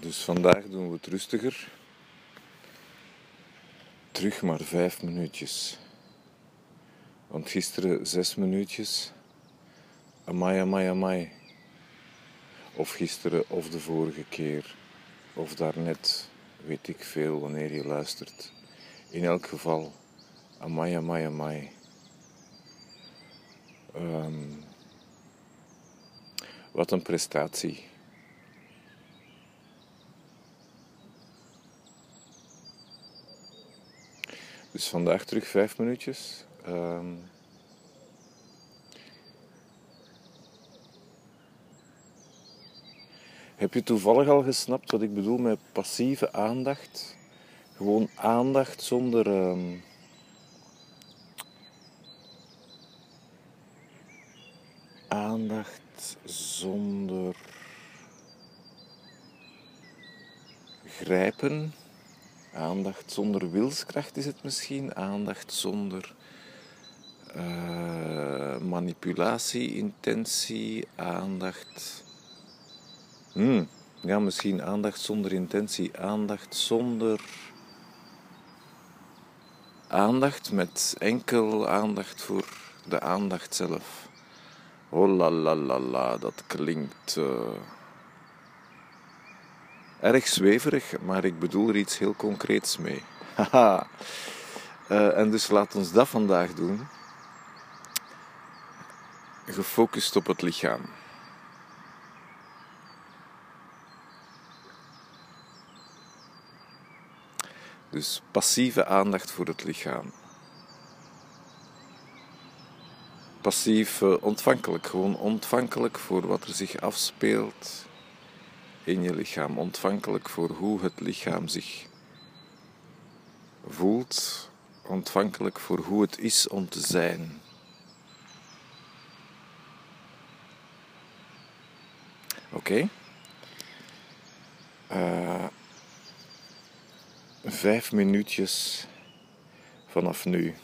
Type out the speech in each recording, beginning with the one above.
dus vandaag doen we het rustiger. Terug maar vijf minuutjes. Want gisteren zes minuutjes. Amai, amai, amai. Of gisteren of de vorige keer. Of daarnet. Weet ik veel wanneer je luistert. In elk geval. Amai, amai, amai. Um, wat een prestatie. Dus vandaag terug vijf minuutjes. Um, heb je toevallig al gesnapt wat ik bedoel met passieve aandacht? Gewoon aandacht zonder. Um, aandacht zonder grijpen. Aandacht zonder wilskracht is het misschien. Aandacht zonder uh, manipulatie, intentie, aandacht. Hmm, ja, misschien aandacht zonder intentie, aandacht zonder. Aandacht met enkel aandacht voor de aandacht zelf. Oh la la la la, dat klinkt. Uh erg zweverig, maar ik bedoel er iets heel concreets mee. Haha. Uh, en dus laat ons dat vandaag doen. Gefocust op het lichaam. Dus passieve aandacht voor het lichaam. Passief uh, ontvankelijk, gewoon ontvankelijk voor wat er zich afspeelt in je lichaam, ontvankelijk voor hoe het lichaam zich voelt, ontvankelijk voor hoe het is om te zijn. Oké. Uh, vijf minuutjes vanaf nu.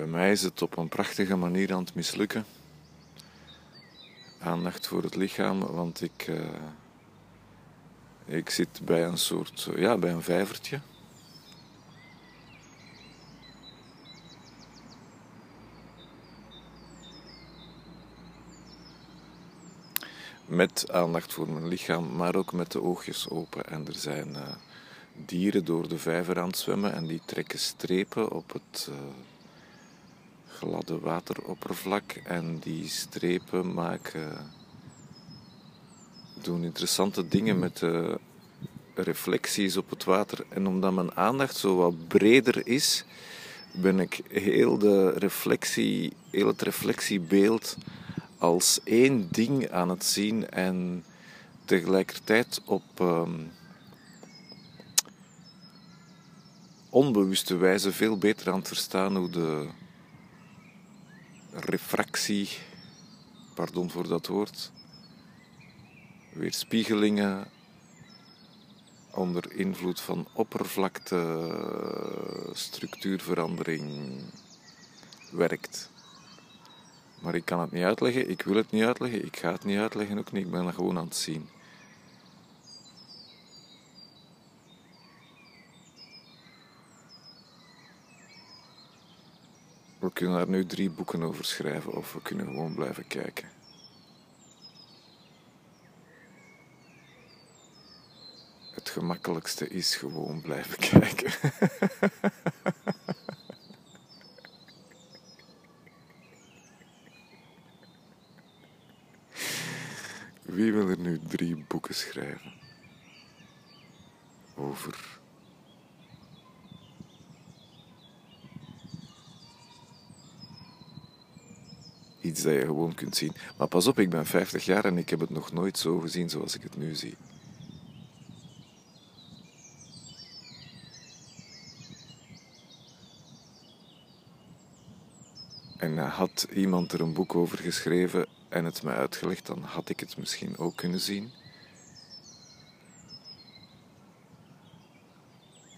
Bij mij is het op een prachtige manier aan het mislukken. Aandacht voor het lichaam, want ik, uh, ik zit bij een soort, ja, bij een vijvertje. Met aandacht voor mijn lichaam, maar ook met de oogjes open. En er zijn uh, dieren door de vijver aan het zwemmen en die trekken strepen op het uh, gladde wateroppervlak. En die strepen maken, doen interessante dingen met de reflecties op het water. En omdat mijn aandacht zo wat breder is, ben ik heel, de reflectie, heel het reflectiebeeld als één ding aan het zien en tegelijkertijd op um, onbewuste wijze veel beter aan het verstaan hoe de refractie, pardon voor dat woord, weerspiegelingen onder invloed van oppervlakte, structuurverandering werkt. Maar ik kan het niet uitleggen, ik wil het niet uitleggen, ik ga het niet uitleggen ook niet, ik ben er gewoon aan het zien. We kunnen daar nu drie boeken over schrijven of we kunnen gewoon blijven kijken. Het gemakkelijkste is gewoon blijven kijken. Wie wil er nu drie boeken schrijven over iets dat je gewoon kunt zien. Maar pas op, ik ben 50 jaar en ik heb het nog nooit zo gezien zoals ik het nu zie. En had iemand er een boek over geschreven en het mij uitgelegd, dan had ik het misschien ook kunnen zien.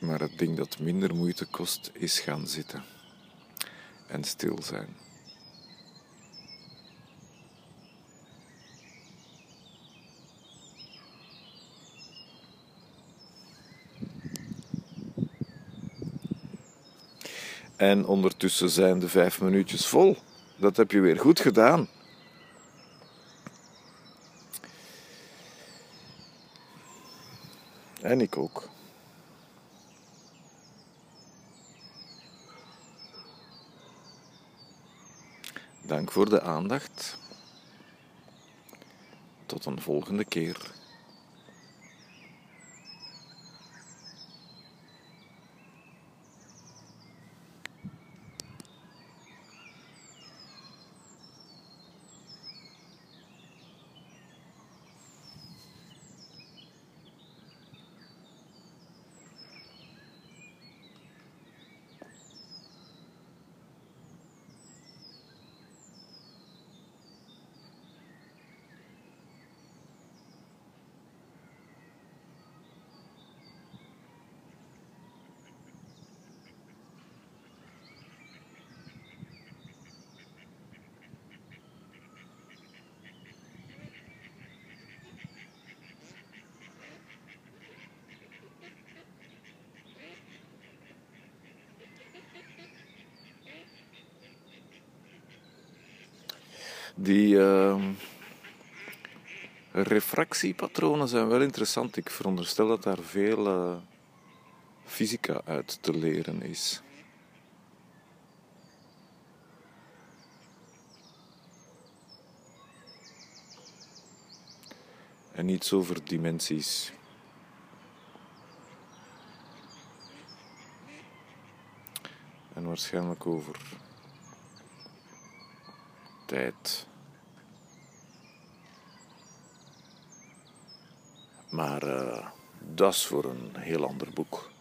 Maar het ding dat minder moeite kost, is gaan zitten en stil zijn. En ondertussen zijn de vijf minuutjes vol. Dat heb je weer goed gedaan. En ik ook. Dank voor de aandacht. Tot een volgende keer. Die uh, refractiepatronen zijn wel interessant. Ik veronderstel dat daar veel uh, fysica uit te leren is. En iets over dimensies. En waarschijnlijk over tijd. Maar uh, dat is voor een heel ander boek.